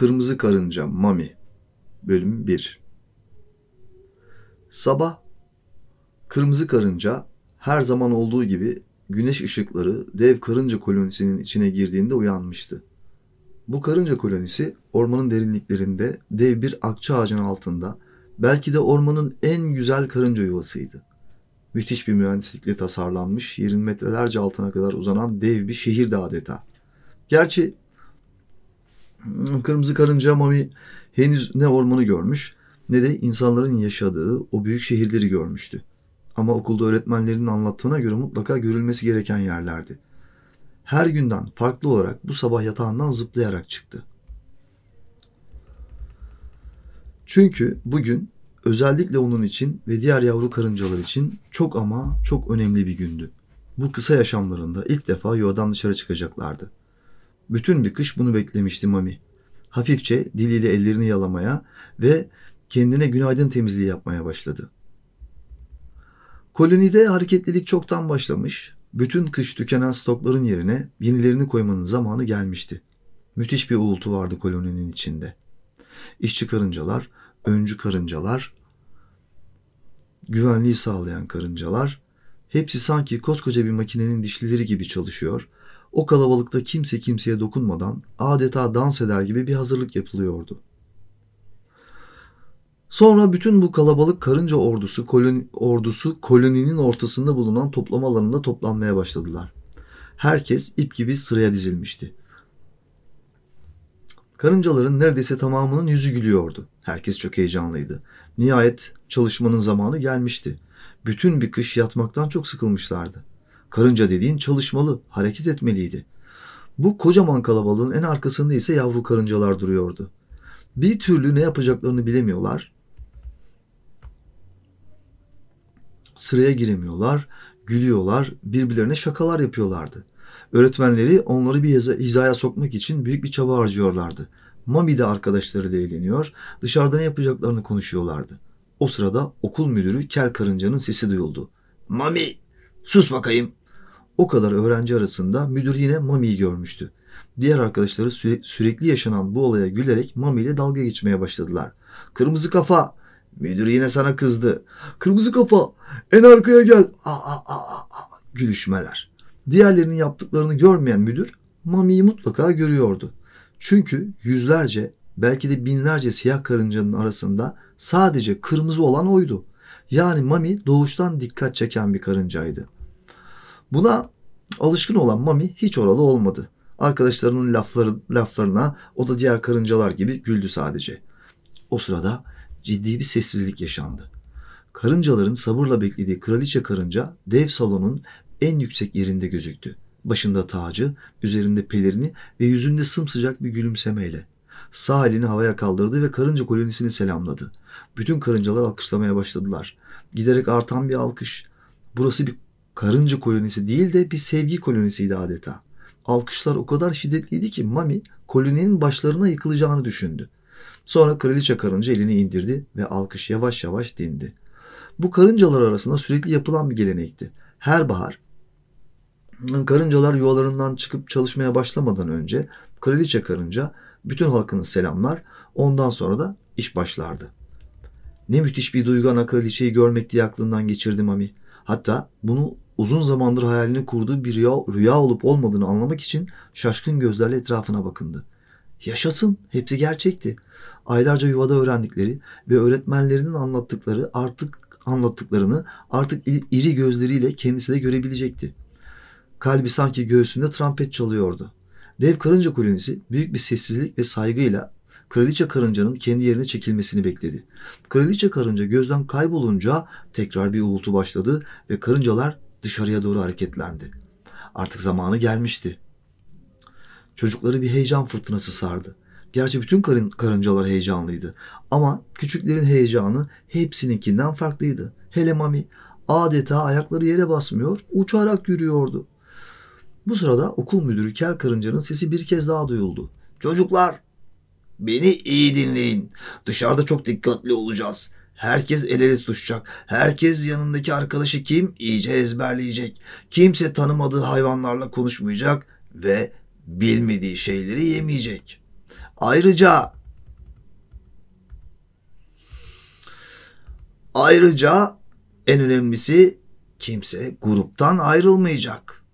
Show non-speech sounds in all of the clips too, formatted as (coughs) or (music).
Kırmızı Karınca Mami Bölüm 1 Sabah Kırmızı Karınca her zaman olduğu gibi güneş ışıkları dev karınca kolonisinin içine girdiğinde uyanmıştı. Bu karınca kolonisi ormanın derinliklerinde dev bir akça ağacının altında belki de ormanın en güzel karınca yuvasıydı. Müthiş bir mühendislikle tasarlanmış, yerin metrelerce altına kadar uzanan dev bir şehirdi adeta. Gerçi Kırmızı karınca Mami henüz ne ormanı görmüş ne de insanların yaşadığı o büyük şehirleri görmüştü. Ama okulda öğretmenlerinin anlattığına göre mutlaka görülmesi gereken yerlerdi. Her günden farklı olarak bu sabah yatağından zıplayarak çıktı. Çünkü bugün özellikle onun için ve diğer yavru karıncalar için çok ama çok önemli bir gündü. Bu kısa yaşamlarında ilk defa yuvadan dışarı çıkacaklardı. Bütün bir kış bunu beklemişti Mami. Hafifçe diliyle ellerini yalamaya ve kendine günaydın temizliği yapmaya başladı. Kolonide hareketlilik çoktan başlamış. Bütün kış tükenen stokların yerine yenilerini koymanın zamanı gelmişti. Müthiş bir uğultu vardı koloninin içinde. İşçi karıncalar, öncü karıncalar, güvenliği sağlayan karıncalar, hepsi sanki koskoca bir makinenin dişlileri gibi çalışıyor o kalabalıkta kimse kimseye dokunmadan adeta dans eder gibi bir hazırlık yapılıyordu. Sonra bütün bu kalabalık karınca ordusu, koloni, ordusu koloninin ortasında bulunan toplama alanında toplanmaya başladılar. Herkes ip gibi sıraya dizilmişti. Karıncaların neredeyse tamamının yüzü gülüyordu. Herkes çok heyecanlıydı. Nihayet çalışmanın zamanı gelmişti. Bütün bir kış yatmaktan çok sıkılmışlardı. Karınca dediğin çalışmalı, hareket etmeliydi. Bu kocaman kalabalığın en arkasında ise yavru karıncalar duruyordu. Bir türlü ne yapacaklarını bilemiyorlar. Sıraya giremiyorlar, gülüyorlar, birbirlerine şakalar yapıyorlardı. Öğretmenleri onları bir hizaya sokmak için büyük bir çaba harcıyorlardı. Mami de arkadaşları da eğleniyor, dışarıda ne yapacaklarını konuşuyorlardı. O sırada okul müdürü Kel Karınca'nın sesi duyuldu. Mami, sus bakayım. O kadar öğrenci arasında müdür yine Mami'yi görmüştü. Diğer arkadaşları süre, sürekli yaşanan bu olaya gülerek Mami ile dalga geçmeye başladılar. Kırmızı kafa! Müdür yine sana kızdı. Kırmızı kafa! En arkaya gel! Aa, aa, aa, aa. Gülüşmeler. Diğerlerinin yaptıklarını görmeyen müdür Mami'yi mutlaka görüyordu. Çünkü yüzlerce belki de binlerce siyah karıncanın arasında sadece kırmızı olan oydu. Yani Mami doğuştan dikkat çeken bir karıncaydı. Buna alışkın olan Mami hiç oralı olmadı. Arkadaşlarının lafları, laflarına o da diğer karıncalar gibi güldü sadece. O sırada ciddi bir sessizlik yaşandı. Karıncaların sabırla beklediği kraliçe karınca dev salonun en yüksek yerinde gözüktü. Başında tacı, üzerinde pelerini ve yüzünde sımsıcak bir gülümsemeyle. Sağ elini havaya kaldırdı ve karınca kolonisini selamladı. Bütün karıncalar alkışlamaya başladılar. Giderek artan bir alkış. Burası bir karınca kolonisi değil de bir sevgi kolonisiydi adeta. Alkışlar o kadar şiddetliydi ki Mami koloninin başlarına yıkılacağını düşündü. Sonra kraliçe karınca elini indirdi ve alkış yavaş yavaş dindi. Bu karıncalar arasında sürekli yapılan bir gelenekti. Her bahar karıncalar yuvalarından çıkıp çalışmaya başlamadan önce kraliçe karınca bütün halkını selamlar ondan sonra da iş başlardı. Ne müthiş bir duygu ana kraliçeyi görmek diye aklından geçirdi Mami. Hatta bunu uzun zamandır hayalini kurduğu bir rüya, rüya olup olmadığını anlamak için şaşkın gözlerle etrafına bakındı. Yaşasın, hepsi gerçekti. Aylarca yuvada öğrendikleri ve öğretmenlerinin anlattıkları artık anlattıklarını artık iri gözleriyle kendisi de görebilecekti. Kalbi sanki göğsünde trompet çalıyordu. Dev karınca kolonisi büyük bir sessizlik ve saygıyla Kraliçe karıncanın kendi yerine çekilmesini bekledi. Kraliçe karınca gözden kaybolunca tekrar bir uğultu başladı ve karıncalar dışarıya doğru hareketlendi. Artık zamanı gelmişti. Çocukları bir heyecan fırtınası sardı. Gerçi bütün karın, karıncalar heyecanlıydı. Ama küçüklerin heyecanı hepsininkinden farklıydı. Hele Mami adeta ayakları yere basmıyor, uçarak yürüyordu. Bu sırada okul müdürü Kel Karınca'nın sesi bir kez daha duyuldu. Çocuklar Beni iyi dinleyin. Dışarıda çok dikkatli olacağız. Herkes el ele tutuşacak. Herkes yanındaki arkadaşı kim iyice ezberleyecek. Kimse tanımadığı hayvanlarla konuşmayacak ve bilmediği şeyleri yemeyecek. Ayrıca ayrıca en önemlisi kimse gruptan ayrılmayacak.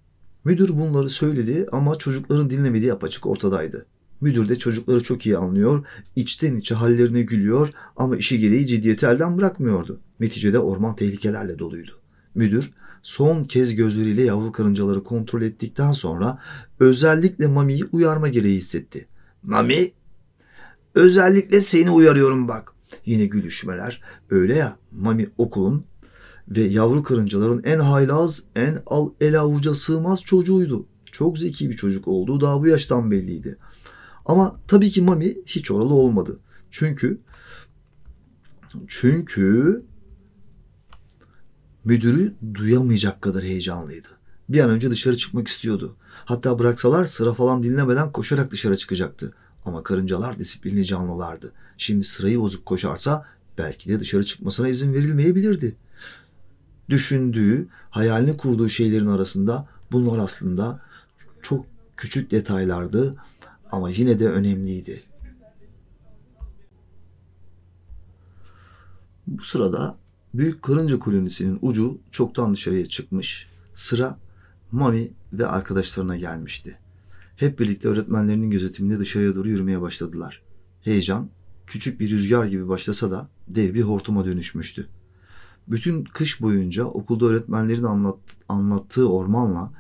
Müdür bunları söyledi ama çocukların dinlemediği apaçık ortadaydı. Müdür de çocukları çok iyi anlıyor, içten içe hallerine gülüyor ama işi gereği ciddiyeti elden bırakmıyordu. Neticede orman tehlikelerle doluydu. Müdür son kez gözleriyle yavru karıncaları kontrol ettikten sonra özellikle Mami'yi uyarma gereği hissetti. Mami, özellikle seni uyarıyorum bak. Yine gülüşmeler. Öyle ya, Mami okulun ve yavru karıncaların en haylaz, en al el avuca sığmaz çocuğuydu. Çok zeki bir çocuk olduğu daha bu yaştan belliydi. Ama tabii ki Mami hiç oralı olmadı. Çünkü çünkü müdürü duyamayacak kadar heyecanlıydı. Bir an önce dışarı çıkmak istiyordu. Hatta bıraksalar sıra falan dinlemeden koşarak dışarı çıkacaktı. Ama karıncalar disiplinli canlılardı. Şimdi sırayı bozup koşarsa belki de dışarı çıkmasına izin verilmeyebilirdi. Düşündüğü, hayalini kurduğu şeylerin arasında bunlar aslında çok küçük detaylardı ama yine de önemliydi. Bu sırada büyük karınca kolonisinin ucu çoktan dışarıya çıkmış. Sıra Mami ve arkadaşlarına gelmişti. Hep birlikte öğretmenlerinin gözetiminde dışarıya doğru yürümeye başladılar. Heyecan küçük bir rüzgar gibi başlasa da dev bir hortuma dönüşmüştü. Bütün kış boyunca okulda öğretmenlerin anlat, anlattığı ormanla,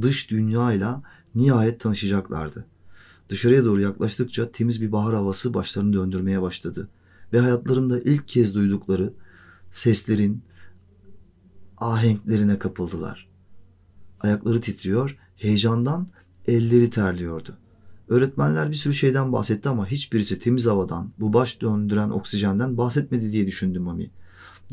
dış dünyayla nihayet tanışacaklardı. Dışarıya doğru yaklaştıkça temiz bir bahar havası başlarını döndürmeye başladı. Ve hayatlarında ilk kez duydukları seslerin ahenklerine kapıldılar. Ayakları titriyor, heyecandan elleri terliyordu. Öğretmenler bir sürü şeyden bahsetti ama hiçbirisi temiz havadan, bu baş döndüren oksijenden bahsetmedi diye düşündü Mami.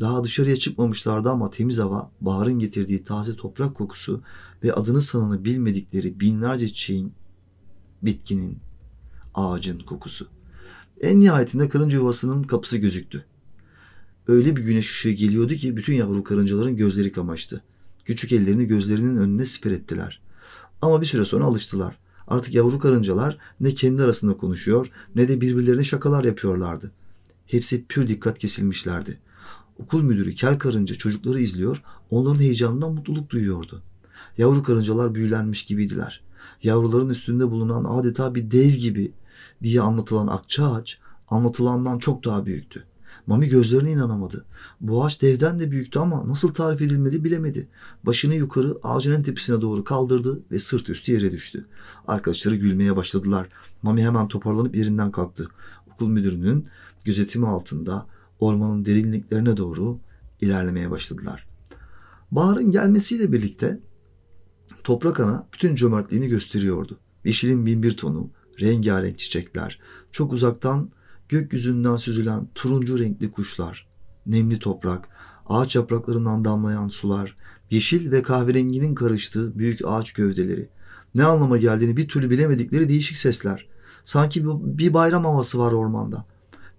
Daha dışarıya çıkmamışlardı ama temiz hava, baharın getirdiği taze toprak kokusu ve adını sanını bilmedikleri binlerce çiçeğin, bitkinin, ağacın kokusu. En nihayetinde karınca yuvasının kapısı gözüktü. Öyle bir güneş ışığı geliyordu ki bütün yavru karıncaların gözleri kamaştı. Küçük ellerini gözlerinin önüne siper ettiler. Ama bir süre sonra alıştılar. Artık yavru karıncalar ne kendi arasında konuşuyor ne de birbirlerine şakalar yapıyorlardı. Hepsi pür dikkat kesilmişlerdi. Okul müdürü kel karınca çocukları izliyor, onların heyecanından mutluluk duyuyordu. Yavru karıncalar büyülenmiş gibiydiler. Yavruların üstünde bulunan adeta bir dev gibi diye anlatılan akça ağaç anlatılandan çok daha büyüktü. Mami gözlerine inanamadı. Bu ağaç devden de büyüktü ama nasıl tarif edilmedi bilemedi. Başını yukarı ağacın en tepesine doğru kaldırdı ve sırt üstü yere düştü. Arkadaşları gülmeye başladılar. Mami hemen toparlanıp yerinden kalktı. Okul müdürünün gözetimi altında ormanın derinliklerine doğru ilerlemeye başladılar. Baharın gelmesiyle birlikte toprak ana bütün cömertliğini gösteriyordu. Yeşilin binbir tonu, rengarenk çiçekler, çok uzaktan gökyüzünden süzülen turuncu renkli kuşlar, nemli toprak, ağaç yapraklarından damlayan sular, yeşil ve kahverenginin karıştığı büyük ağaç gövdeleri, ne anlama geldiğini bir türlü bilemedikleri değişik sesler. Sanki bir bayram havası var ormanda.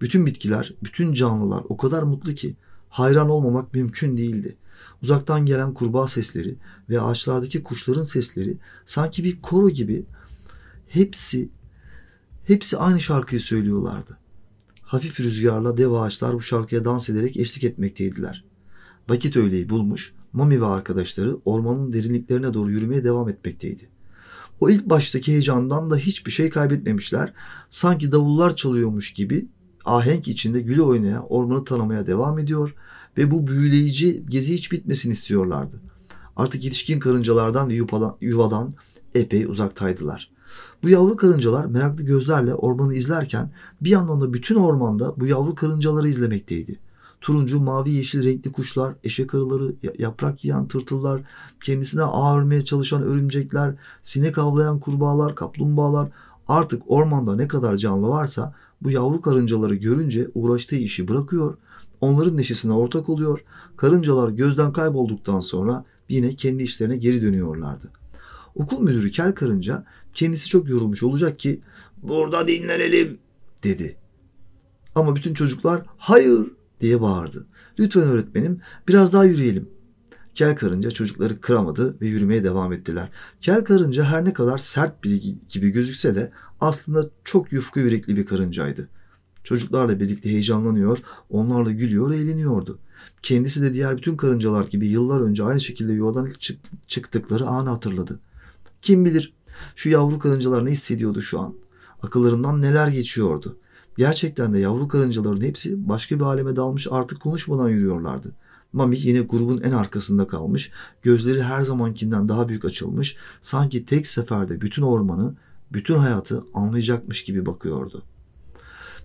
Bütün bitkiler, bütün canlılar o kadar mutlu ki hayran olmamak mümkün değildi. Uzaktan gelen kurbağa sesleri ve ağaçlardaki kuşların sesleri sanki bir koro gibi hepsi hepsi aynı şarkıyı söylüyorlardı. Hafif rüzgarla dev ağaçlar bu şarkıya dans ederek eşlik etmekteydiler. Vakit öğleyi bulmuş, Mami ve arkadaşları ormanın derinliklerine doğru yürümeye devam etmekteydi. O ilk baştaki heyecandan da hiçbir şey kaybetmemişler. Sanki davullar çalıyormuş gibi ahenk içinde güle oynaya ormanı tanımaya devam ediyor ve bu büyüleyici gezi hiç bitmesin istiyorlardı. Artık yetişkin karıncalardan ve yuvadan epey uzaktaydılar. Bu yavru karıncalar meraklı gözlerle ormanı izlerken bir yandan da bütün ormanda bu yavru karıncaları izlemekteydi. Turuncu, mavi, yeşil renkli kuşlar, eşek arıları, yaprak yiyen tırtıllar, kendisine ağ örmeye çalışan örümcekler, sinek avlayan kurbağalar, kaplumbağalar artık ormanda ne kadar canlı varsa bu yavru karıncaları görünce uğraştığı işi bırakıyor, onların neşesine ortak oluyor. Karıncalar gözden kaybolduktan sonra yine kendi işlerine geri dönüyorlardı. Okul müdürü kel karınca kendisi çok yorulmuş olacak ki burada dinlenelim dedi. Ama bütün çocuklar hayır diye bağırdı. Lütfen öğretmenim biraz daha yürüyelim. Kel karınca çocukları kıramadı ve yürümeye devam ettiler. Kel karınca her ne kadar sert biri gibi gözükse de aslında çok yufka yürekli bir karıncaydı. Çocuklarla birlikte heyecanlanıyor, onlarla gülüyor, eğleniyordu. Kendisi de diğer bütün karıncalar gibi yıllar önce aynı şekilde yuvadan çıktıkları anı hatırladı. Kim bilir şu yavru karıncalar ne hissediyordu şu an? Akıllarından neler geçiyordu? Gerçekten de yavru karıncaların hepsi başka bir aleme dalmış artık konuşmadan yürüyorlardı. Mami yine grubun en arkasında kalmış, gözleri her zamankinden daha büyük açılmış, sanki tek seferde bütün ormanı, bütün hayatı anlayacakmış gibi bakıyordu.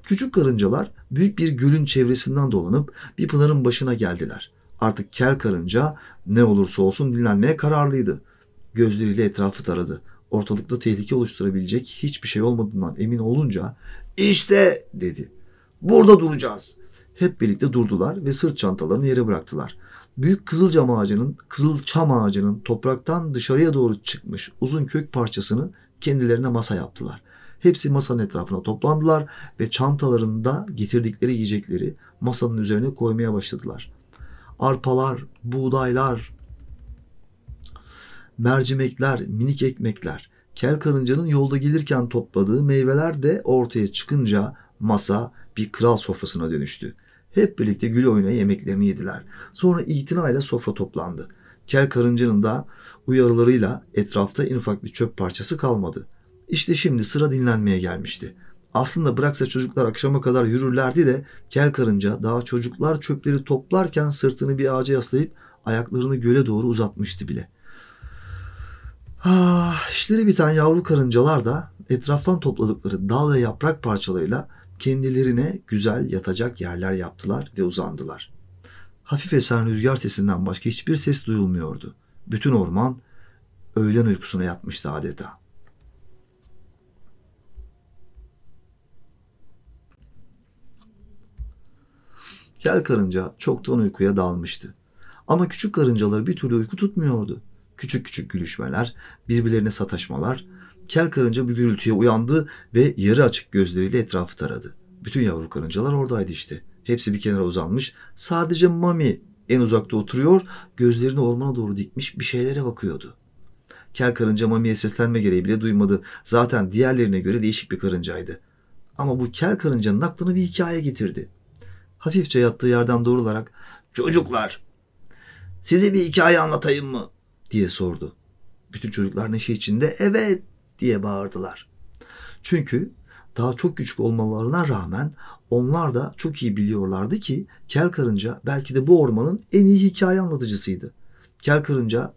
Küçük karıncalar büyük bir gölün çevresinden dolanıp bir pınarın başına geldiler. Artık kel karınca ne olursa olsun dinlenmeye kararlıydı. Gözleriyle etrafı taradı. Ortalıkta tehlike oluşturabilecek hiçbir şey olmadığından emin olunca işte dedi. Burada duracağız. Hep birlikte durdular ve sırt çantalarını yere bıraktılar. Büyük kızılcam ağacının, kızılçam ağacının topraktan dışarıya doğru çıkmış uzun kök parçasını kendilerine masa yaptılar. Hepsi masanın etrafına toplandılar ve çantalarında getirdikleri yiyecekleri masanın üzerine koymaya başladılar. Arpalar, buğdaylar, mercimekler, minik ekmekler, kel karıncanın yolda gelirken topladığı meyveler de ortaya çıkınca masa bir kral sofrasına dönüştü. Hep birlikte gül oynaya yemeklerini yediler. Sonra itinayla sofra toplandı. Kel karıncanın da uyarılarıyla etrafta en ufak bir çöp parçası kalmadı. İşte şimdi sıra dinlenmeye gelmişti. Aslında bıraksa çocuklar akşama kadar yürürlerdi de kel karınca daha çocuklar çöpleri toplarken sırtını bir ağaca yaslayıp ayaklarını göle doğru uzatmıştı bile. Ah, işleri biten yavru karıncalar da etraftan topladıkları dal ve yaprak parçalarıyla kendilerine güzel yatacak yerler yaptılar ve uzandılar. Hafif esen rüzgar sesinden başka hiçbir ses duyulmuyordu. Bütün orman öğlen uykusuna yatmıştı adeta. Kel karınca çoktan uykuya dalmıştı. Ama küçük karıncaları bir türlü uyku tutmuyordu. Küçük küçük gülüşmeler, birbirlerine sataşmalar. Kel karınca bir gürültüye uyandı ve yarı açık gözleriyle etrafı taradı. Bütün yavru karıncalar oradaydı işte. Hepsi bir kenara uzanmış. Sadece Mami en uzakta oturuyor, gözlerini ormana doğru dikmiş bir şeylere bakıyordu. Kel karınca Mami'ye seslenme gereği bile duymadı. Zaten diğerlerine göre değişik bir karıncaydı. Ama bu kel karıncanın aklına bir hikaye getirdi. Hafifçe yattığı yerden doğrularak ''Çocuklar, size bir hikaye anlatayım mı?'' diye sordu. Bütün çocuklar neşe içinde ''Evet'' diye bağırdılar. Çünkü daha çok küçük olmalarına rağmen onlar da çok iyi biliyorlardı ki kel karınca belki de bu ormanın en iyi hikaye anlatıcısıydı. Kel karınca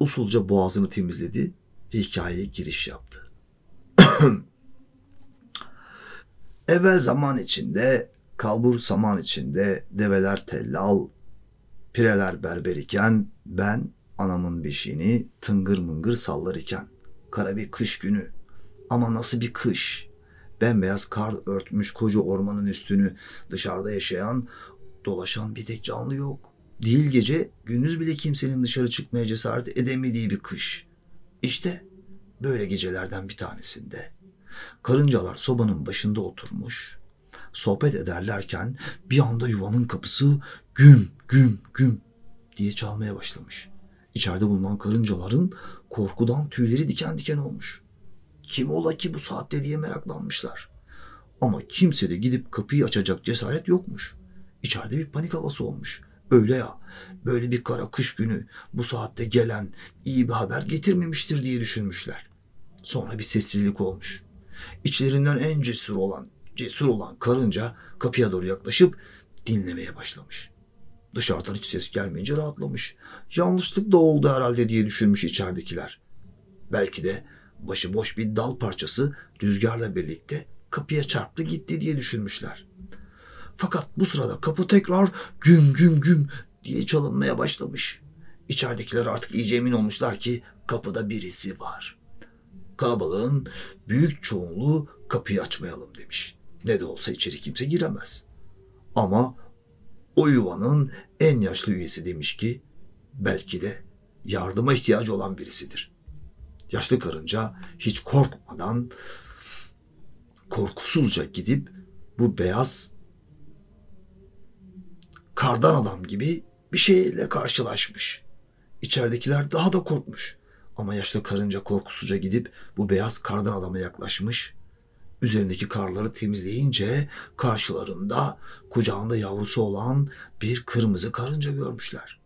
usulca boğazını temizledi ve hikayeye giriş yaptı. (coughs) Evvel zaman içinde, kalbur saman içinde develer tellal, pireler berber iken ben anamın beşiğini tıngır mıngır sallar iken. Kara bir kış günü. Ama nasıl bir kış? Bembeyaz kar örtmüş koca ormanın üstünü. Dışarıda yaşayan, dolaşan bir tek canlı yok. Değil gece, gündüz bile kimsenin dışarı çıkmaya cesaret edemediği bir kış. İşte böyle gecelerden bir tanesinde. Karıncalar sobanın başında oturmuş, sohbet ederlerken bir anda yuvanın kapısı güm güm güm diye çalmaya başlamış. İçeride bulunan karıncaların korkudan tüyleri diken diken olmuş. Kim ola ki bu saatte diye meraklanmışlar. Ama kimse de gidip kapıyı açacak cesaret yokmuş. İçeride bir panik havası olmuş. Öyle ya, böyle bir kara kış günü bu saatte gelen iyi bir haber getirmemiştir diye düşünmüşler. Sonra bir sessizlik olmuş. İçlerinden en cesur olan, cesur olan karınca kapıya doğru yaklaşıp dinlemeye başlamış. Dışarıdan hiç ses gelmeyince rahatlamış. Yanlışlık da oldu herhalde diye düşünmüş içeridekiler. Belki de başıboş bir dal parçası rüzgarla birlikte kapıya çarptı gitti diye düşünmüşler. Fakat bu sırada kapı tekrar güm güm güm diye çalınmaya başlamış. İçeridekiler artık iyice emin olmuşlar ki kapıda birisi var. Kalabalığın büyük çoğunluğu kapıyı açmayalım demiş. Ne de olsa içeri kimse giremez. Ama o yuvanın en yaşlı üyesi demiş ki belki de yardıma ihtiyacı olan birisidir. Yaşlı karınca hiç korkmadan korkusuzca gidip bu beyaz kardan adam gibi bir şeyle karşılaşmış. İçeridekiler daha da korkmuş. Ama yaşlı karınca korkusuzca gidip bu beyaz kardan adama yaklaşmış. Üzerindeki karları temizleyince karşılarında kucağında yavrusu olan bir kırmızı karınca görmüşler.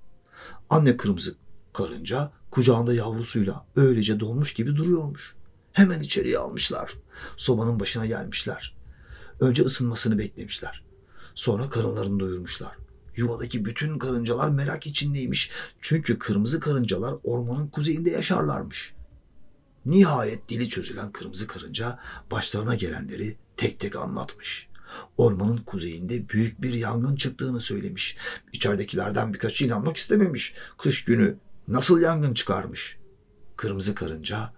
Anne kırmızı karınca kucağında yavrusuyla öylece dolmuş gibi duruyormuş. Hemen içeriye almışlar. Sobanın başına gelmişler. Önce ısınmasını beklemişler. Sonra karınlarını doyurmuşlar. Yuvadaki bütün karıncalar merak içindeymiş. Çünkü kırmızı karıncalar ormanın kuzeyinde yaşarlarmış. Nihayet dili çözülen kırmızı karınca başlarına gelenleri tek tek anlatmış. Ormanın kuzeyinde büyük bir yangın çıktığını söylemiş. İçeridekilerden birkaçı inanmak istememiş. Kış günü nasıl yangın çıkarmış? Kırmızı karınca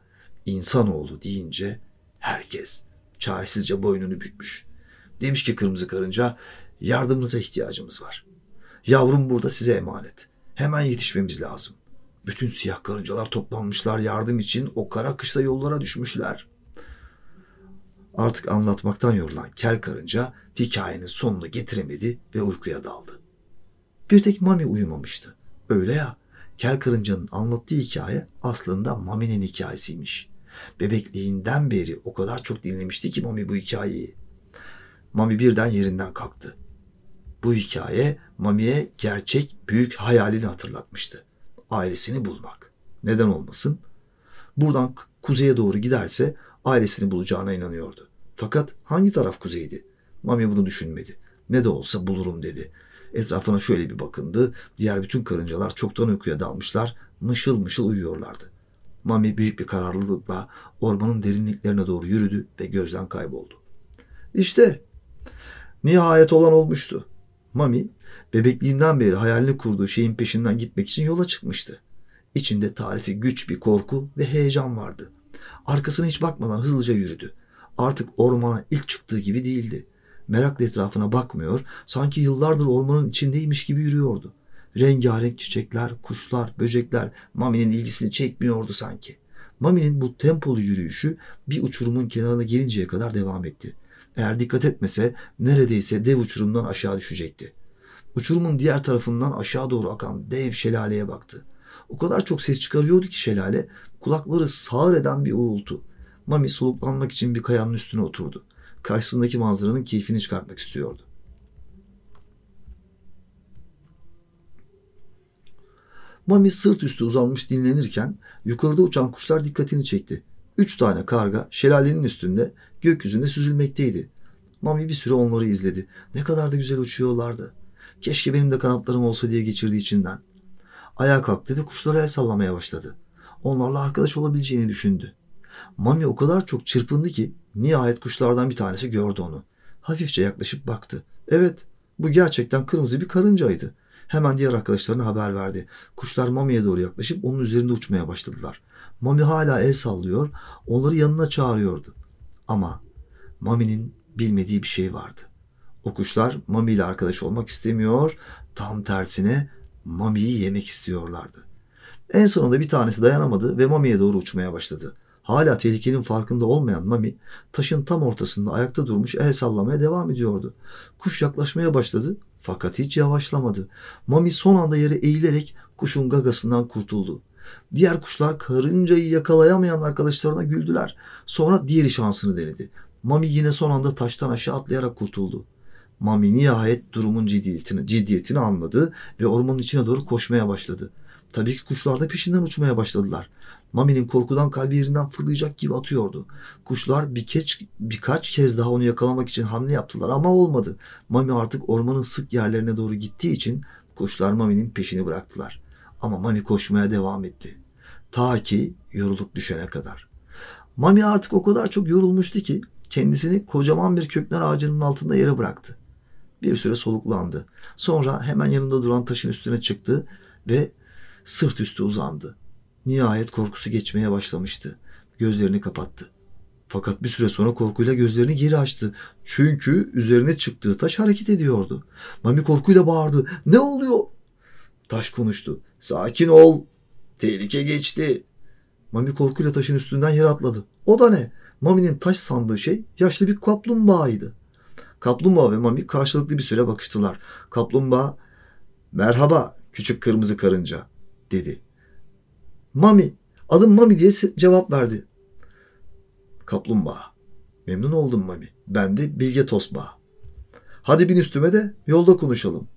insanoğlu deyince herkes çaresizce boynunu bükmüş. Demiş ki kırmızı karınca yardımınıza ihtiyacımız var. Yavrum burada size emanet. Hemen yetişmemiz lazım. Bütün siyah karıncalar toplanmışlar yardım için o kara kışla yollara düşmüşler. Artık anlatmaktan yorulan kel karınca hikayenin sonunu getiremedi ve uykuya daldı. Bir tek Mami uyumamıştı. Öyle ya, kel karıncanın anlattığı hikaye aslında Mami'nin hikayesiymiş. Bebekliğinden beri o kadar çok dinlemişti ki Mami bu hikayeyi. Mami birden yerinden kalktı. Bu hikaye Mami'ye gerçek büyük hayalini hatırlatmıştı. Ailesini bulmak. Neden olmasın? Buradan kuzeye doğru giderse ailesini bulacağına inanıyordu. Fakat hangi taraf kuzeydi? Mami bunu düşünmedi. Ne de olsa bulurum dedi. Etrafına şöyle bir bakındı. Diğer bütün karıncalar çoktan uykuya dalmışlar. Mışıl mışıl uyuyorlardı. Mami büyük bir kararlılıkla ormanın derinliklerine doğru yürüdü ve gözden kayboldu. İşte nihayet olan olmuştu. Mami bebekliğinden beri hayalini kurduğu şeyin peşinden gitmek için yola çıkmıştı. İçinde tarifi güç bir korku ve heyecan vardı. Arkasına hiç bakmadan hızlıca yürüdü. Artık ormana ilk çıktığı gibi değildi. Merakla etrafına bakmıyor, sanki yıllardır ormanın içindeymiş gibi yürüyordu. Rengarenk çiçekler, kuşlar, böcekler Mami'nin ilgisini çekmiyordu sanki. Mami'nin bu tempolu yürüyüşü bir uçurumun kenarına gelinceye kadar devam etti. Eğer dikkat etmese neredeyse dev uçurumdan aşağı düşecekti. Uçurumun diğer tarafından aşağı doğru akan dev şelaleye baktı. O kadar çok ses çıkarıyordu ki şelale kulakları sağır eden bir uğultu. Mami soluklanmak için bir kayanın üstüne oturdu. Karşısındaki manzaranın keyfini çıkartmak istiyordu. Mami sırt üstü uzanmış dinlenirken yukarıda uçan kuşlar dikkatini çekti. Üç tane karga şelalenin üstünde gökyüzünde süzülmekteydi. Mami bir süre onları izledi. Ne kadar da güzel uçuyorlardı. Keşke benim de kanatlarım olsa diye geçirdi içinden. Ayağa kalktı ve kuşlara el sallamaya başladı. Onlarla arkadaş olabileceğini düşündü. Mami o kadar çok çırpındı ki nihayet kuşlardan bir tanesi gördü onu. Hafifçe yaklaşıp baktı. Evet bu gerçekten kırmızı bir karıncaydı. Hemen diğer arkadaşlarına haber verdi. Kuşlar Mami'ye doğru yaklaşıp onun üzerinde uçmaya başladılar. Mami hala el sallıyor, onları yanına çağırıyordu. Ama Mami'nin bilmediği bir şey vardı. O kuşlar Mami ile arkadaş olmak istemiyor, tam tersine Mami'yi yemek istiyorlardı. En sonunda bir tanesi dayanamadı ve Mami'ye doğru uçmaya başladı. Hala tehlikenin farkında olmayan Mami taşın tam ortasında ayakta durmuş el sallamaya devam ediyordu. Kuş yaklaşmaya başladı fakat hiç yavaşlamadı. Mami son anda yere eğilerek kuşun gagasından kurtuldu. Diğer kuşlar karıncayı yakalayamayan arkadaşlarına güldüler. Sonra diğeri şansını denedi. Mami yine son anda taştan aşağı atlayarak kurtuldu. Mami nihayet durumun ciddiyetini, ciddiyetini anladı ve ormanın içine doğru koşmaya başladı. Tabii ki kuşlar da peşinden uçmaya başladılar. Mami'nin korkudan kalbi yerinden fırlayacak gibi atıyordu. Kuşlar birkaç, birkaç kez daha onu yakalamak için hamle yaptılar ama olmadı. Mami artık ormanın sık yerlerine doğru gittiği için kuşlar Mami'nin peşini bıraktılar. Ama Mami koşmaya devam etti. Ta ki yorulup düşene kadar. Mami artık o kadar çok yorulmuştu ki kendisini kocaman bir kökler ağacının altında yere bıraktı. Bir süre soluklandı. Sonra hemen yanında duran taşın üstüne çıktı ve sırt üstü uzandı. Nihayet korkusu geçmeye başlamıştı. Gözlerini kapattı. Fakat bir süre sonra korkuyla gözlerini geri açtı. Çünkü üzerine çıktığı taş hareket ediyordu. Mami korkuyla bağırdı. Ne oluyor? Taş konuştu. Sakin ol. Tehlike geçti. Mami korkuyla taşın üstünden yere atladı. O da ne? Mami'nin taş sandığı şey yaşlı bir kaplumbağaydı. Kaplumbağa ve Mami karşılıklı bir süre bakıştılar. Kaplumbağa, merhaba küçük kırmızı karınca dedi. Mami, adım Mami diye cevap verdi. Kaplumbağa. Memnun oldum Mami. Ben de Bilge Tosbağa. Hadi bin üstüme de yolda konuşalım.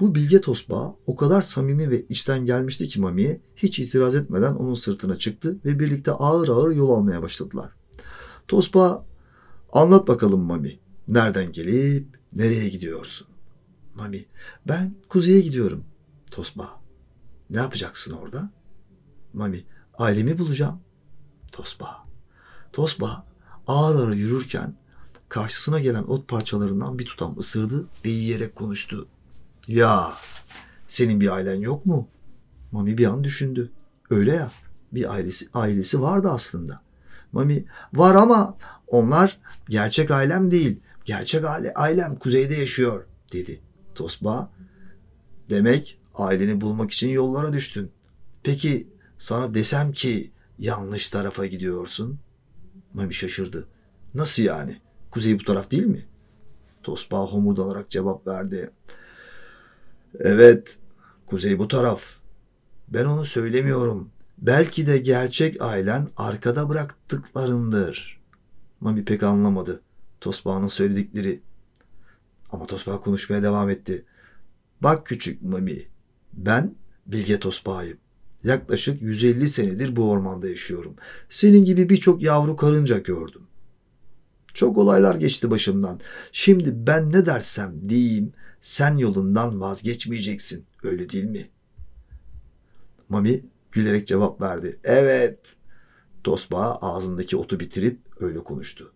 Bu Bilge Tosbağa o kadar samimi ve içten gelmişti ki Mami'ye hiç itiraz etmeden onun sırtına çıktı ve birlikte ağır ağır yol almaya başladılar. Tosbağa anlat bakalım Mami. Nereden gelip nereye gidiyorsun? Mami ben kuzeye gidiyorum. Tosbağa ne yapacaksın orada? Mami ailemi bulacağım. Tosbağa Tosbağa ağır ağır yürürken karşısına gelen ot parçalarından bir tutam ısırdı ve yiyerek konuştu. Ya senin bir ailen yok mu? Mami bir an düşündü. Öyle ya bir ailesi, ailesi vardı aslında. Mami var ama onlar gerçek ailem değil. Gerçek aile, ailem kuzeyde yaşıyor dedi. Tosba demek aileni bulmak için yollara düştün. Peki sana desem ki yanlış tarafa gidiyorsun? Mami şaşırdı. Nasıl yani? Kuzey bu taraf değil mi? Tosba homurdanarak cevap verdi. Evet, kuzey bu taraf. Ben onu söylemiyorum. Belki de gerçek ailen arkada bıraktıklarındır. Mami pek anlamadı. Tosbağa'nın söyledikleri. Ama Tosbağa konuşmaya devam etti. Bak küçük Mami, ben Bilge Tosbağa'yım. Yaklaşık 150 senedir bu ormanda yaşıyorum. Senin gibi birçok yavru karınca gördüm. Çok olaylar geçti başımdan. Şimdi ben ne dersem diyeyim sen yolundan vazgeçmeyeceksin. Öyle değil mi? Mami gülerek cevap verdi. Evet. Tosbağa ağzındaki otu bitirip öyle konuştu.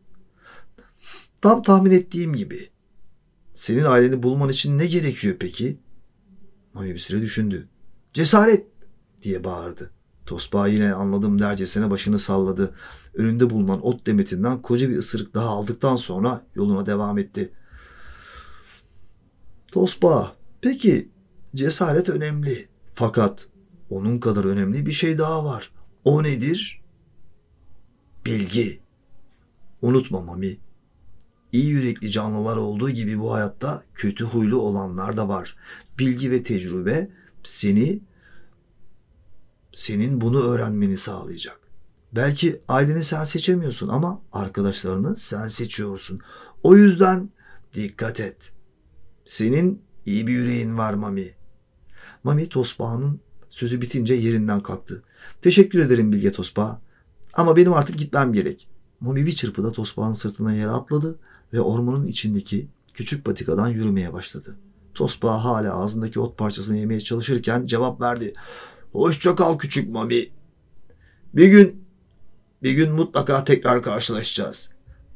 Tam tahmin ettiğim gibi. Senin aileni bulman için ne gerekiyor peki? Mami bir süre düşündü. Cesaret diye bağırdı. Tosbağa yine anladım dercesine başını salladı. Önünde bulunan ot demetinden koca bir ısırık daha aldıktan sonra yoluna devam etti. Tosbağa, peki cesaret önemli. Fakat onun kadar önemli bir şey daha var. O nedir? Bilgi. Unutma Mami. İyi yürekli canlılar olduğu gibi bu hayatta kötü huylu olanlar da var. Bilgi ve tecrübe seni senin bunu öğrenmeni sağlayacak. Belki aileni sen seçemiyorsun ama arkadaşlarını sen seçiyorsun. O yüzden dikkat et. Senin iyi bir yüreğin var Mami. Mami Tosbağa'nın sözü bitince yerinden kalktı. Teşekkür ederim Bilge Tosbağa. Ama benim artık gitmem gerek. Mami bir çırpıda Tosbağa'nın sırtına yere atladı ve ormanın içindeki küçük patikadan yürümeye başladı. Tosbağa hala ağzındaki ot parçasını yemeye çalışırken cevap verdi. Hoşça kal küçük Mami. Bir gün, bir gün mutlaka tekrar karşılaşacağız.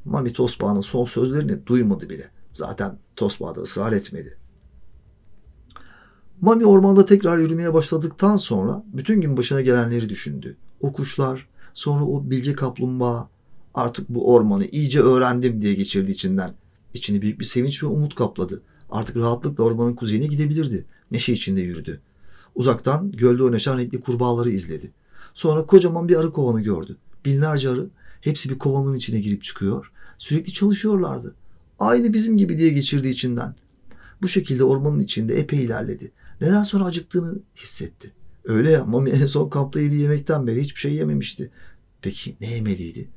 Mami Tosbağa'nın son sözlerini duymadı bile. Zaten Tosbağa da ısrar etmedi. Mami ormanda tekrar yürümeye başladıktan sonra bütün gün başına gelenleri düşündü. O kuşlar, sonra o bilge kaplumbağa, artık bu ormanı iyice öğrendim diye geçirdi içinden. İçini büyük bir sevinç ve umut kapladı. Artık rahatlıkla ormanın kuzeyine gidebilirdi. Neşe içinde yürüdü. Uzaktan gölde oynaşan renkli kurbağaları izledi. Sonra kocaman bir arı kovanı gördü. Binlerce arı hepsi bir kovanın içine girip çıkıyor. Sürekli çalışıyorlardı. Aynı bizim gibi diye geçirdi içinden. Bu şekilde ormanın içinde epey ilerledi. Neden sonra acıktığını hissetti. Öyle ya Mami en son kampta yediği yemekten beri hiçbir şey yememişti. Peki ne yemeliydi?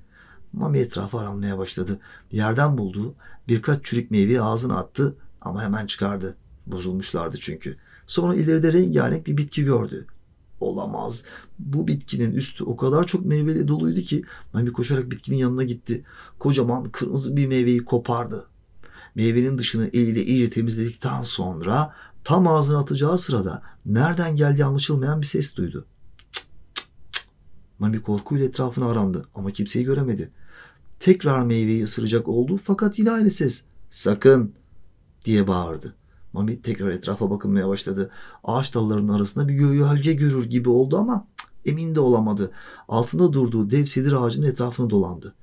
Mami etrafı aramaya başladı. Yerden bulduğu birkaç çürük meyveyi ağzına attı ama hemen çıkardı. Bozulmuşlardı çünkü. Sonra ileride rengarenk bir bitki gördü. Olamaz. Bu bitkinin üstü o kadar çok meyveli doluydu ki Mami koşarak bitkinin yanına gitti. Kocaman kırmızı bir meyveyi kopardı. Meyvenin dışını eliyle iyice temizledikten sonra tam ağzına atacağı sırada nereden geldiği anlaşılmayan bir ses duydu. Mami korkuyla etrafını arandı ama kimseyi göremedi. Tekrar meyveyi ısıracak oldu fakat yine aynı ses. Sakın diye bağırdı. Mami tekrar etrafa bakılmaya başladı. Ağaç dallarının arasında bir gölge görür gibi oldu ama emin de olamadı. Altında durduğu dev sedir ağacının etrafını dolandı.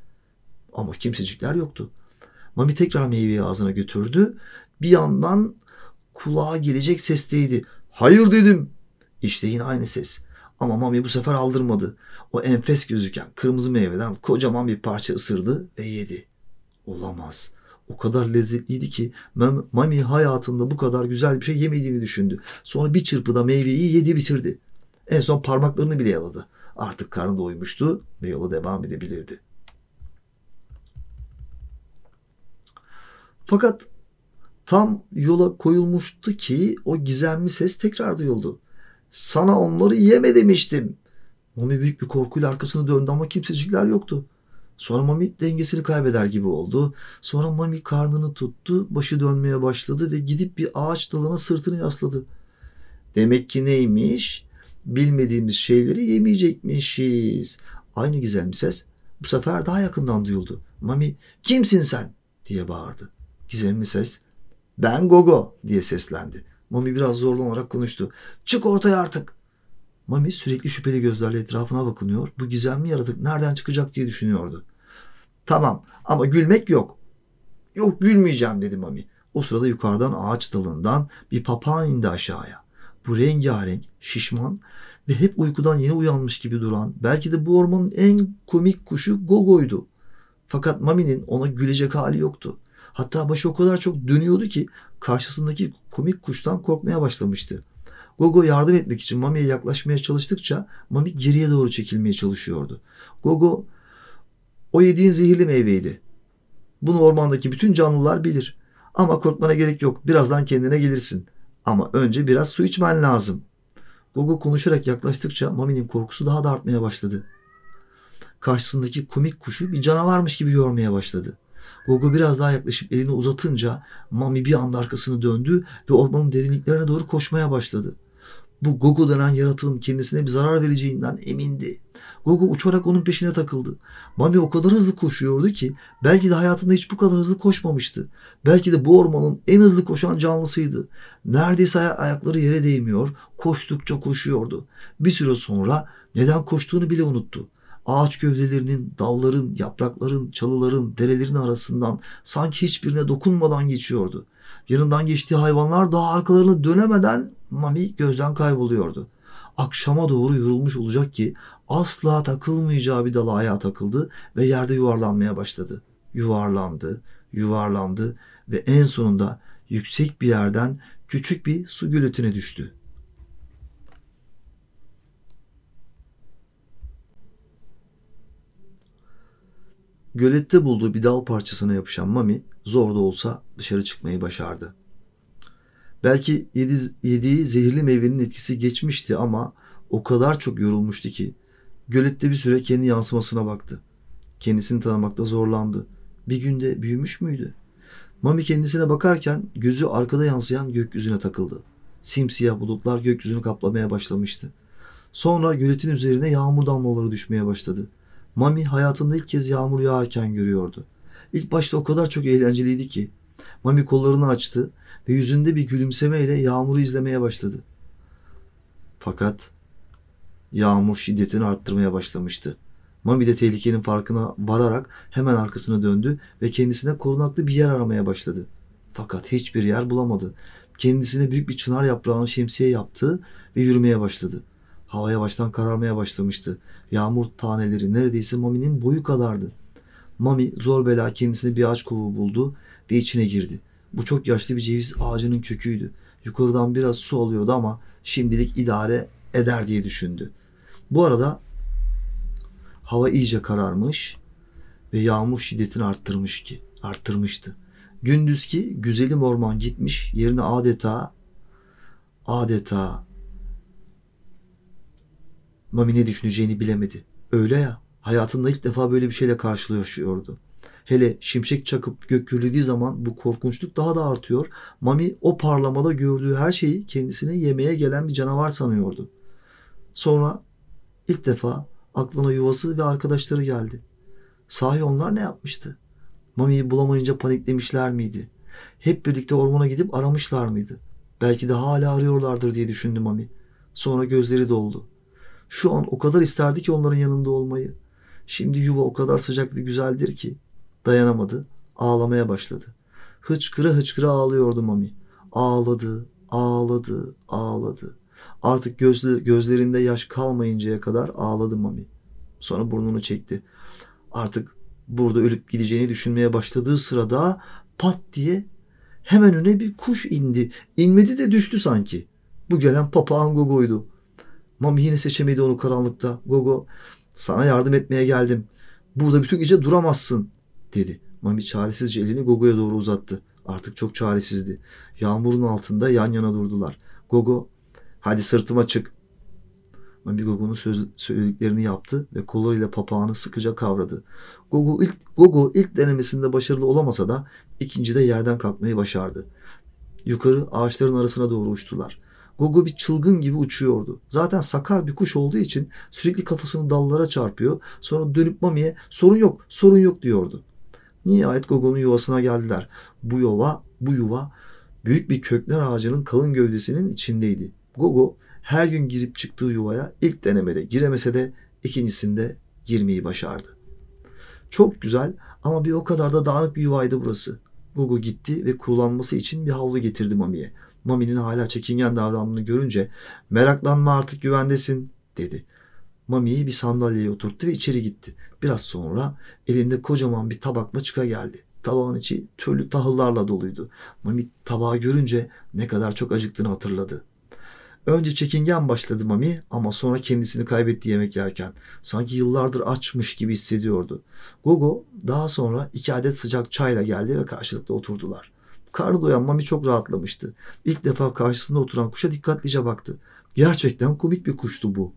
Ama kimsecikler yoktu. Mami tekrar meyveyi ağzına götürdü. Bir yandan kulağa gelecek sesteydi. Hayır dedim. İşte yine aynı ses. Ama Mami bu sefer aldırmadı. O enfes gözüken kırmızı meyveden kocaman bir parça ısırdı ve yedi. Olamaz. O kadar lezzetliydi ki Mami hayatında bu kadar güzel bir şey yemediğini düşündü. Sonra bir çırpıda meyveyi yedi bitirdi. En son parmaklarını bile yaladı. Artık karnı doymuştu ve yola devam edebilirdi. Fakat tam yola koyulmuştu ki o gizemli ses tekrar duyuldu. Sana onları yeme demiştim. Mami büyük bir korkuyla arkasını döndü ama kimsecikler yoktu. Sonra Mami dengesini kaybeder gibi oldu. Sonra Mami karnını tuttu, başı dönmeye başladı ve gidip bir ağaç dalına sırtını yasladı. Demek ki neymiş? Bilmediğimiz şeyleri yemeyecekmişiz. Aynı gizemli ses bu sefer daha yakından duyuldu. Mami kimsin sen diye bağırdı. Gizemli ses ben Gogo diye seslendi. Mami biraz zorlanarak konuştu. Çık ortaya artık. Mami sürekli şüpheli gözlerle etrafına bakınıyor. Bu gizemli yaratık nereden çıkacak diye düşünüyordu. Tamam ama gülmek yok. Yok gülmeyeceğim dedi Mami. O sırada yukarıdan ağaç dalından bir papağan indi aşağıya. Bu rengarenk, şişman ve hep uykudan yeni uyanmış gibi duran belki de bu ormanın en komik kuşu Gogo'ydu. Fakat Mami'nin ona gülecek hali yoktu. Hatta başı o kadar çok dönüyordu ki karşısındaki komik kuştan korkmaya başlamıştı. Gogo yardım etmek için Mami'ye yaklaşmaya çalıştıkça Mami geriye doğru çekilmeye çalışıyordu. Gogo o yediğin zehirli meyveydi. Bunu ormandaki bütün canlılar bilir. Ama korkmana gerek yok. Birazdan kendine gelirsin. Ama önce biraz su içmen lazım. Gogo konuşarak yaklaştıkça Mami'nin korkusu daha da artmaya başladı. Karşısındaki komik kuşu bir canavarmış gibi görmeye başladı. Gogo biraz daha yaklaşıp elini uzatınca Mami bir anda arkasını döndü ve ormanın derinliklerine doğru koşmaya başladı. Bu Gogo denen yaratığın kendisine bir zarar vereceğinden emindi. Gogo uçarak onun peşine takıldı. Mami o kadar hızlı koşuyordu ki belki de hayatında hiç bu kadar hızlı koşmamıştı. Belki de bu ormanın en hızlı koşan canlısıydı. Neredeyse ay- ayakları yere değmiyor, koştukça koşuyordu. Bir süre sonra neden koştuğunu bile unuttu. Ağaç gövdelerinin, dalların, yaprakların, çalıların, derelerin arasından sanki hiçbirine dokunmadan geçiyordu. Yanından geçtiği hayvanlar daha arkalarını dönemeden Mami gözden kayboluyordu. Akşama doğru yorulmuş olacak ki asla takılmayacağı bir dala ayağa takıldı ve yerde yuvarlanmaya başladı. Yuvarlandı, yuvarlandı ve en sonunda yüksek bir yerden küçük bir su gölütüne düştü. Gölette bulduğu bir dal parçasına yapışan Mami zor da olsa dışarı çıkmayı başardı. Belki yedi, yediği zehirli meyvenin etkisi geçmişti ama o kadar çok yorulmuştu ki gölette bir süre kendi yansımasına baktı. Kendisini tanımakta zorlandı. Bir günde büyümüş müydü? Mami kendisine bakarken gözü arkada yansıyan gökyüzüne takıldı. Simsiyah bulutlar gökyüzünü kaplamaya başlamıştı. Sonra göletin üzerine yağmur damlaları düşmeye başladı. Mami hayatında ilk kez yağmur yağarken görüyordu. İlk başta o kadar çok eğlenceliydi ki. Mami kollarını açtı ve yüzünde bir gülümsemeyle yağmuru izlemeye başladı. Fakat yağmur şiddetini arttırmaya başlamıştı. Mami de tehlikenin farkına vararak hemen arkasına döndü ve kendisine korunaklı bir yer aramaya başladı. Fakat hiçbir yer bulamadı. Kendisine büyük bir çınar yaprağını şemsiye yaptı ve yürümeye başladı. Hava yavaştan kararmaya başlamıştı. Yağmur taneleri neredeyse Mami'nin boyu kadardı. Mami zor bela kendisine bir ağaç kovuğu buldu ve içine girdi. Bu çok yaşlı bir ceviz ağacının köküydü. Yukarıdan biraz su alıyordu ama şimdilik idare eder diye düşündü. Bu arada hava iyice kararmış ve yağmur şiddetini arttırmış ki arttırmıştı. Gündüzki güzelim orman gitmiş yerine adeta adeta Mami ne düşüneceğini bilemedi. Öyle ya hayatında ilk defa böyle bir şeyle karşılaşıyordu. Hele şimşek çakıp gök gürlediği zaman bu korkunçluk daha da artıyor. Mami o parlamada gördüğü her şeyi kendisini yemeye gelen bir canavar sanıyordu. Sonra ilk defa aklına yuvası ve arkadaşları geldi. Sahi onlar ne yapmıştı? Mami'yi bulamayınca paniklemişler miydi? Hep birlikte ormana gidip aramışlar mıydı? Belki de hala arıyorlardır diye düşündü Mami. Sonra gözleri doldu. Şu an o kadar isterdi ki onların yanında olmayı. Şimdi yuva o kadar sıcak ve güzeldir ki. Dayanamadı. Ağlamaya başladı. Hıçkıra hıçkıra ağlıyordu Mami. Ağladı, ağladı, ağladı. Artık gözlü, gözlerinde yaş kalmayıncaya kadar ağladı Mami. Sonra burnunu çekti. Artık burada ölüp gideceğini düşünmeye başladığı sırada pat diye hemen öne bir kuş indi. İnmedi de düştü sanki. Bu gelen papağan Gogo'ydu. Mami yine seçemedi onu karanlıkta. Gogo sana yardım etmeye geldim. Burada bütün gece duramazsın dedi. Mami çaresizce elini Gogo'ya doğru uzattı. Artık çok çaresizdi. Yağmurun altında yan yana durdular. Gogo hadi sırtıma çık. Mami Gogo'nun söz, söylediklerini yaptı ve kollarıyla papağanı sıkıca kavradı. Gogo ilk, Gogo ilk denemesinde başarılı olamasa da ikincide yerden kalkmayı başardı. Yukarı ağaçların arasına doğru uçtular. Gogo bir çılgın gibi uçuyordu. Zaten sakar bir kuş olduğu için sürekli kafasını dallara çarpıyor. Sonra dönüp Mami'ye sorun yok, sorun yok diyordu. Nihayet Gogo'nun yuvasına geldiler. Bu yuva, bu yuva büyük bir kökler ağacının kalın gövdesinin içindeydi. Gogo her gün girip çıktığı yuvaya ilk denemede giremese de ikincisinde girmeyi başardı. Çok güzel ama bir o kadar da dağınık bir yuvaydı burası. Gogo gitti ve kurulanması için bir havlu getirdi Mami'ye. Mami'nin hala çekingen davrandığını görünce meraklanma artık güvendesin dedi. Mami'yi bir sandalyeye oturttu ve içeri gitti. Biraz sonra elinde kocaman bir tabakla çıka geldi. Tabağın içi türlü tahıllarla doluydu. Mami tabağı görünce ne kadar çok acıktığını hatırladı. Önce çekingen başladı Mami ama sonra kendisini kaybetti yemek yerken. Sanki yıllardır açmış gibi hissediyordu. Gogo daha sonra iki adet sıcak çayla geldi ve karşılıklı oturdular. Karnı doyan Mami çok rahatlamıştı. İlk defa karşısında oturan kuşa dikkatlice baktı. Gerçekten komik bir kuştu bu.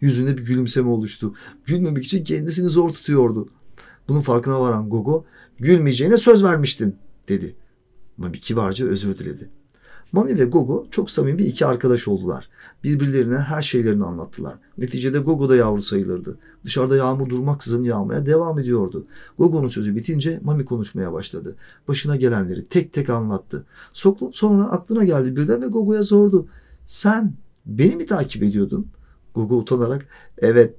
Yüzünde bir gülümseme oluştu. Gülmemek için kendisini zor tutuyordu. Bunun farkına varan Gogo, gülmeyeceğine söz vermiştin dedi. Mami kibarca özür diledi. Mami ve Gogo çok samimi iki arkadaş oldular. Birbirlerine her şeylerini anlattılar. Neticede Gogo da yavru sayılırdı. Dışarıda yağmur durmaksızın yağmaya devam ediyordu. Gogo'nun sözü bitince Mami konuşmaya başladı. Başına gelenleri tek tek anlattı. Sonra aklına geldi birden ve Gogo'ya sordu. Sen beni mi takip ediyordun? Gogo utanarak evet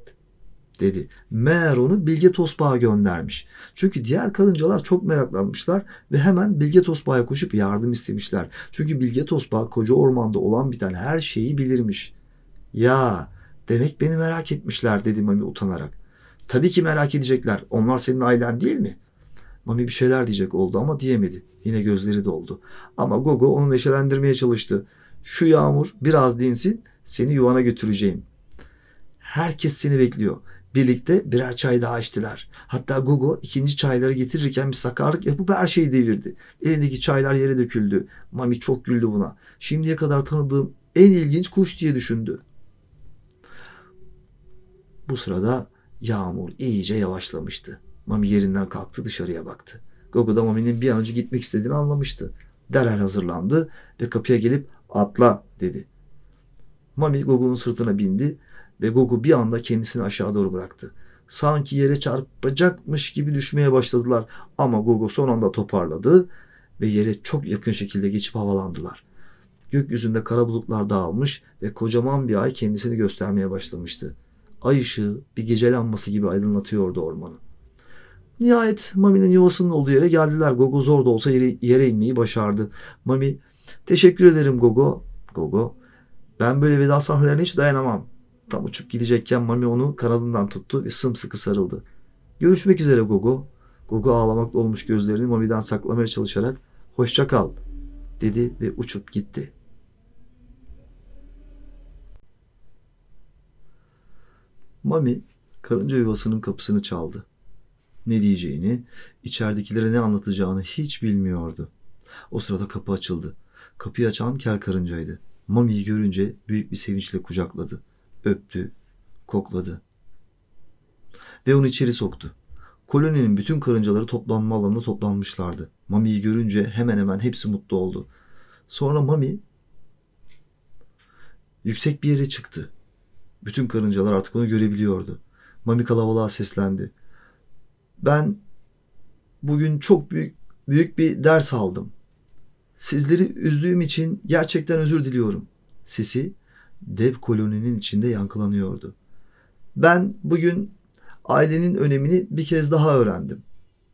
dedi. Meğer onu Bilge Tosbağ'a göndermiş. Çünkü diğer karıncalar çok meraklanmışlar ve hemen Bilge Tosbağ'a koşup yardım istemişler. Çünkü Bilge Tosbağ koca ormanda olan biten her şeyi bilirmiş. Ya demek beni merak etmişler dedi Mami utanarak. Tabii ki merak edecekler. Onlar senin ailen değil mi? Mami bir şeyler diyecek oldu ama diyemedi. Yine gözleri doldu. Ama Gogo onu neşelendirmeye çalıştı. Şu yağmur biraz dinsin seni yuvana götüreceğim. Herkes seni bekliyor. Birlikte birer çay daha içtiler. Hatta Gogo ikinci çayları getirirken bir sakarlık yapıp her şeyi devirdi. Elindeki çaylar yere döküldü. Mami çok güldü buna. Şimdiye kadar tanıdığım en ilginç kuş diye düşündü. Bu sırada yağmur iyice yavaşlamıştı. Mami yerinden kalktı dışarıya baktı. Gogo da Mami'nin bir an önce gitmek istediğini anlamıştı. Derhal hazırlandı ve kapıya gelip atla dedi. Mami Gogo'nun sırtına bindi ve Gogo bir anda kendisini aşağı doğru bıraktı. Sanki yere çarpacakmış gibi düşmeye başladılar ama Gogo son anda toparladı ve yere çok yakın şekilde geçip havalandılar. Gökyüzünde kara bulutlar dağılmış ve kocaman bir ay kendisini göstermeye başlamıştı. Ay ışığı bir gece lambası gibi aydınlatıyordu ormanı. Nihayet Mami'nin yuvasının olduğu yere geldiler. Gogo zor da olsa yere, yere inmeyi başardı. Mami, teşekkür ederim Gogo. Gogo, ben böyle veda sahnelerine hiç dayanamam. Tam uçup gidecekken Mami onu kanadından tuttu ve sımsıkı sarıldı. Görüşmek üzere Gogo. Gogo ağlamakla olmuş gözlerini Mami'den saklamaya çalışarak hoşça kal dedi ve uçup gitti. Mami karınca yuvasının kapısını çaldı. Ne diyeceğini, içeridekilere ne anlatacağını hiç bilmiyordu. O sırada kapı açıldı. Kapıyı açan kel karıncaydı. Mami'yi görünce büyük bir sevinçle kucakladı öptü, kokladı. Ve onu içeri soktu. Koloninin bütün karıncaları toplanma alanına toplanmışlardı. Mami'yi görünce hemen hemen hepsi mutlu oldu. Sonra Mami yüksek bir yere çıktı. Bütün karıncalar artık onu görebiliyordu. Mami kalabalığa seslendi. Ben bugün çok büyük büyük bir ders aldım. Sizleri üzdüğüm için gerçekten özür diliyorum. Sesi dev koloninin içinde yankılanıyordu. Ben bugün ailenin önemini bir kez daha öğrendim.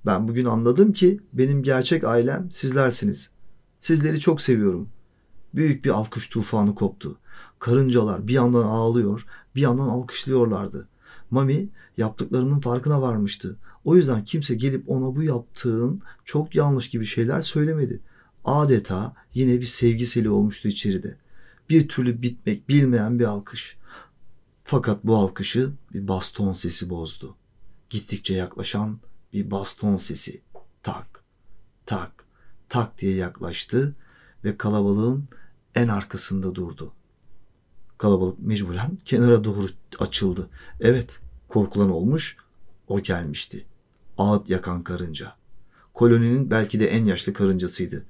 Ben bugün anladım ki benim gerçek ailem sizlersiniz. Sizleri çok seviyorum. Büyük bir alkış tufanı koptu. Karıncalar bir yandan ağlıyor, bir yandan alkışlıyorlardı. Mami yaptıklarının farkına varmıştı. O yüzden kimse gelip ona bu yaptığın çok yanlış gibi şeyler söylemedi. Adeta yine bir sevgiseli olmuştu içeride. Bir türlü bitmek bilmeyen bir alkış. Fakat bu alkışı bir baston sesi bozdu. Gittikçe yaklaşan bir baston sesi. Tak, tak, tak diye yaklaştı ve kalabalığın en arkasında durdu. Kalabalık mecburen (laughs) kenara doğru açıldı. Evet, korkulan olmuş, o gelmişti. Ağıt yakan karınca. Koloninin belki de en yaşlı karıncasıydı.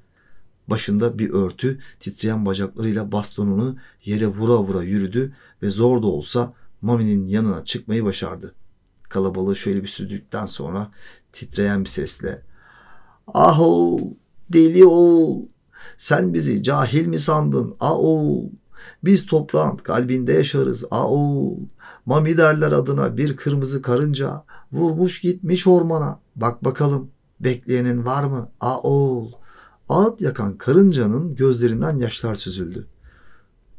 Başında bir örtü, titreyen bacaklarıyla bastonunu yere vura vura yürüdü ve zor da olsa Mami'nin yanına çıkmayı başardı. Kalabalığı şöyle bir süzdükten sonra titreyen bir sesle ''Ah oğul, deli oğul, sen bizi cahil mi sandın ah oğul? Biz toprağın kalbinde yaşarız oğul. Mami derler adına bir kırmızı karınca vurmuş gitmiş ormana. Bak bakalım bekleyenin var mı oğul?'' Ağıt yakan karıncanın gözlerinden yaşlar süzüldü.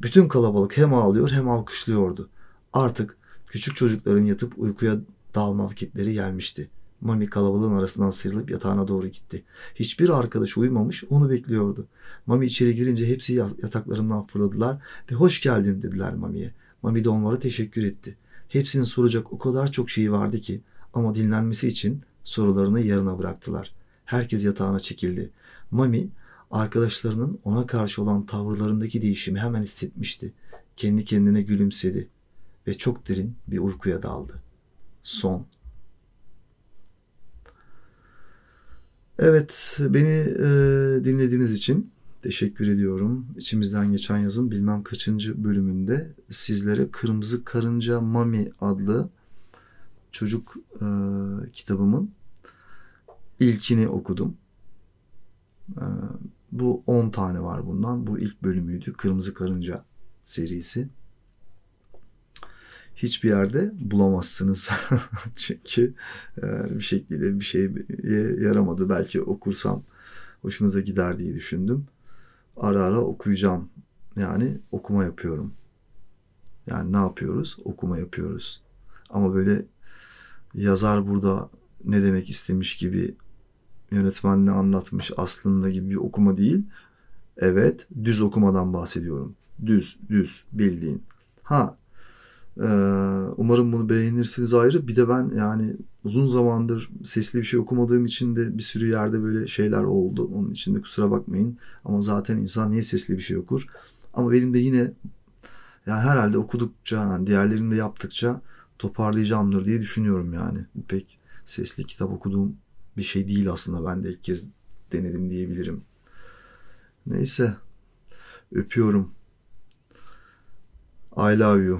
Bütün kalabalık hem ağlıyor hem alkışlıyordu. Artık küçük çocukların yatıp uykuya dalma vakitleri gelmişti. Mami kalabalığın arasından sıyrılıp yatağına doğru gitti. Hiçbir arkadaş uyumamış onu bekliyordu. Mami içeri girince hepsi yataklarından fırladılar ve hoş geldin dediler Mami'ye. Mami de onlara teşekkür etti. Hepsinin soracak o kadar çok şeyi vardı ki ama dinlenmesi için sorularını yarına bıraktılar. Herkes yatağına çekildi. Mami arkadaşlarının ona karşı olan tavırlarındaki değişimi hemen hissetmişti. Kendi kendine gülümsedi ve çok derin bir uykuya daldı. Son. Evet, beni e, dinlediğiniz için teşekkür ediyorum. İçimizden geçen yazın bilmem kaçıncı bölümünde sizlere Kırmızı Karınca Mami adlı çocuk e, kitabımın ilkini okudum. E, bu 10 tane var bundan. Bu ilk bölümüydü. Kırmızı Karınca serisi hiçbir yerde bulamazsınız. (laughs) Çünkü e, bir şekilde bir şeye yaramadı. Belki okursam hoşunuza gider diye düşündüm. Ara ara okuyacağım. Yani okuma yapıyorum. Yani ne yapıyoruz? Okuma yapıyoruz. Ama böyle yazar burada ne demek istemiş gibi yönetmen ne anlatmış aslında gibi bir okuma değil. Evet, düz okumadan bahsediyorum. Düz, düz bildiğin. Ha, umarım bunu beğenirsiniz ayrı. Bir de ben yani uzun zamandır sesli bir şey okumadığım için de bir sürü yerde böyle şeyler oldu. Onun için de kusura bakmayın. Ama zaten insan niye sesli bir şey okur? Ama benim de yine yani herhalde okudukça, yani diğerlerini de yaptıkça toparlayacağımdır diye düşünüyorum yani. Pek sesli kitap okuduğum bir şey değil aslında. Ben de ilk kez denedim diyebilirim. Neyse. Öpüyorum. I love you.